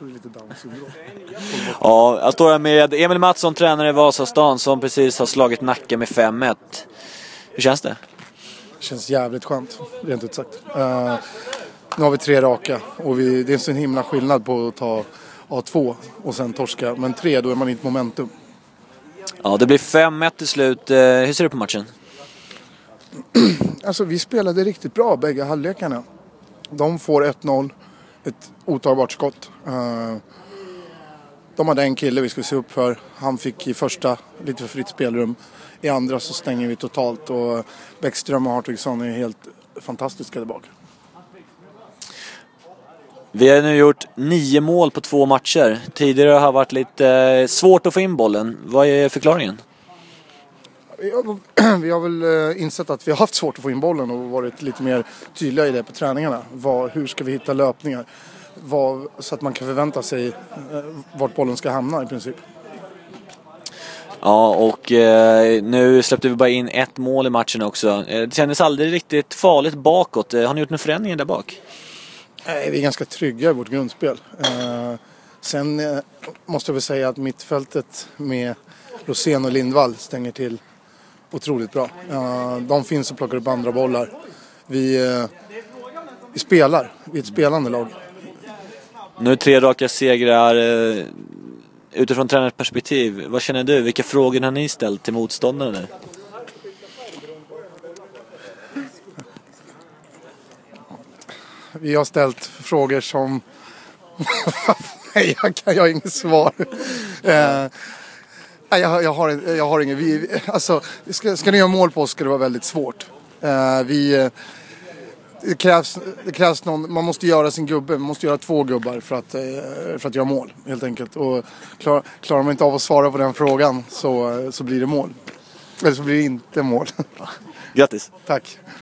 tror det är lite down syndrom. Ja, jag står här med Emil Mattsson, tränare i Vasastan, som precis har slagit Nacka med 5-1. Hur känns det? Det känns jävligt skönt, rent ut sagt. Uh, nu har vi tre raka och vi, det är en sån himla skillnad på att ta A2 och sen torska. Men tre, då är man i ett momentum. Ja, det blir 5-1 till slut. Eh, hur ser du på matchen? Alltså vi spelade riktigt bra bägge halvlekarna. De får 1-0, ett otagbart skott. Eh, de hade en kille vi skulle se upp för. Han fick i första lite för fritt spelrum. I andra så stänger vi totalt och Bäckström och Hartvigsson är helt fantastiska där bak. Vi har nu gjort nio mål på två matcher. Tidigare har det varit lite eh, svårt att få in bollen. Vad är förklaringen? Vi har, väl eh, insett att vi har haft svårt att få in bollen och varit lite mer tydliga i det på träningarna. Vad, hur ska vi hitta löpningar? Vad, så att man kan förvänta sig eh, vart bollen ska hamna i princip. Ja, och eh, nu släppte vi bara in ett mål i matchen också. Eh, det kändes aldrig riktigt farligt bakåt. Har ni gjort några förändringar där bak? Nej, vi är ganska trygga i vårt grundspel. Eh, sen eh, måste jag väl säga att mittfältet med Rosén och Lindvall stänger till otroligt bra. Eh, de finns och plockar upp andra bollar. Vi, eh, vi spelar, vi är ett spelande lag. Nu tre raka segrar. Eh, utifrån tränarens perspektiv, vad känner du? Vilka frågor har ni ställt till motståndarna nu? Vi har ställt frågor som... Nej, jag, kan, jag har inget svar. Eh, nej, jag, jag, har, jag har inget... Vi, alltså, ska, ska ni göra mål på oss ska det vara väldigt svårt. Eh, vi... Det krävs, det krävs någon, man måste göra sin gubbe, man måste göra två gubbar för att, eh, för att göra mål helt enkelt. Och klar, klarar man inte av att svara på den frågan så, så blir det mål. Eller så blir det inte mål. Grattis! Tack!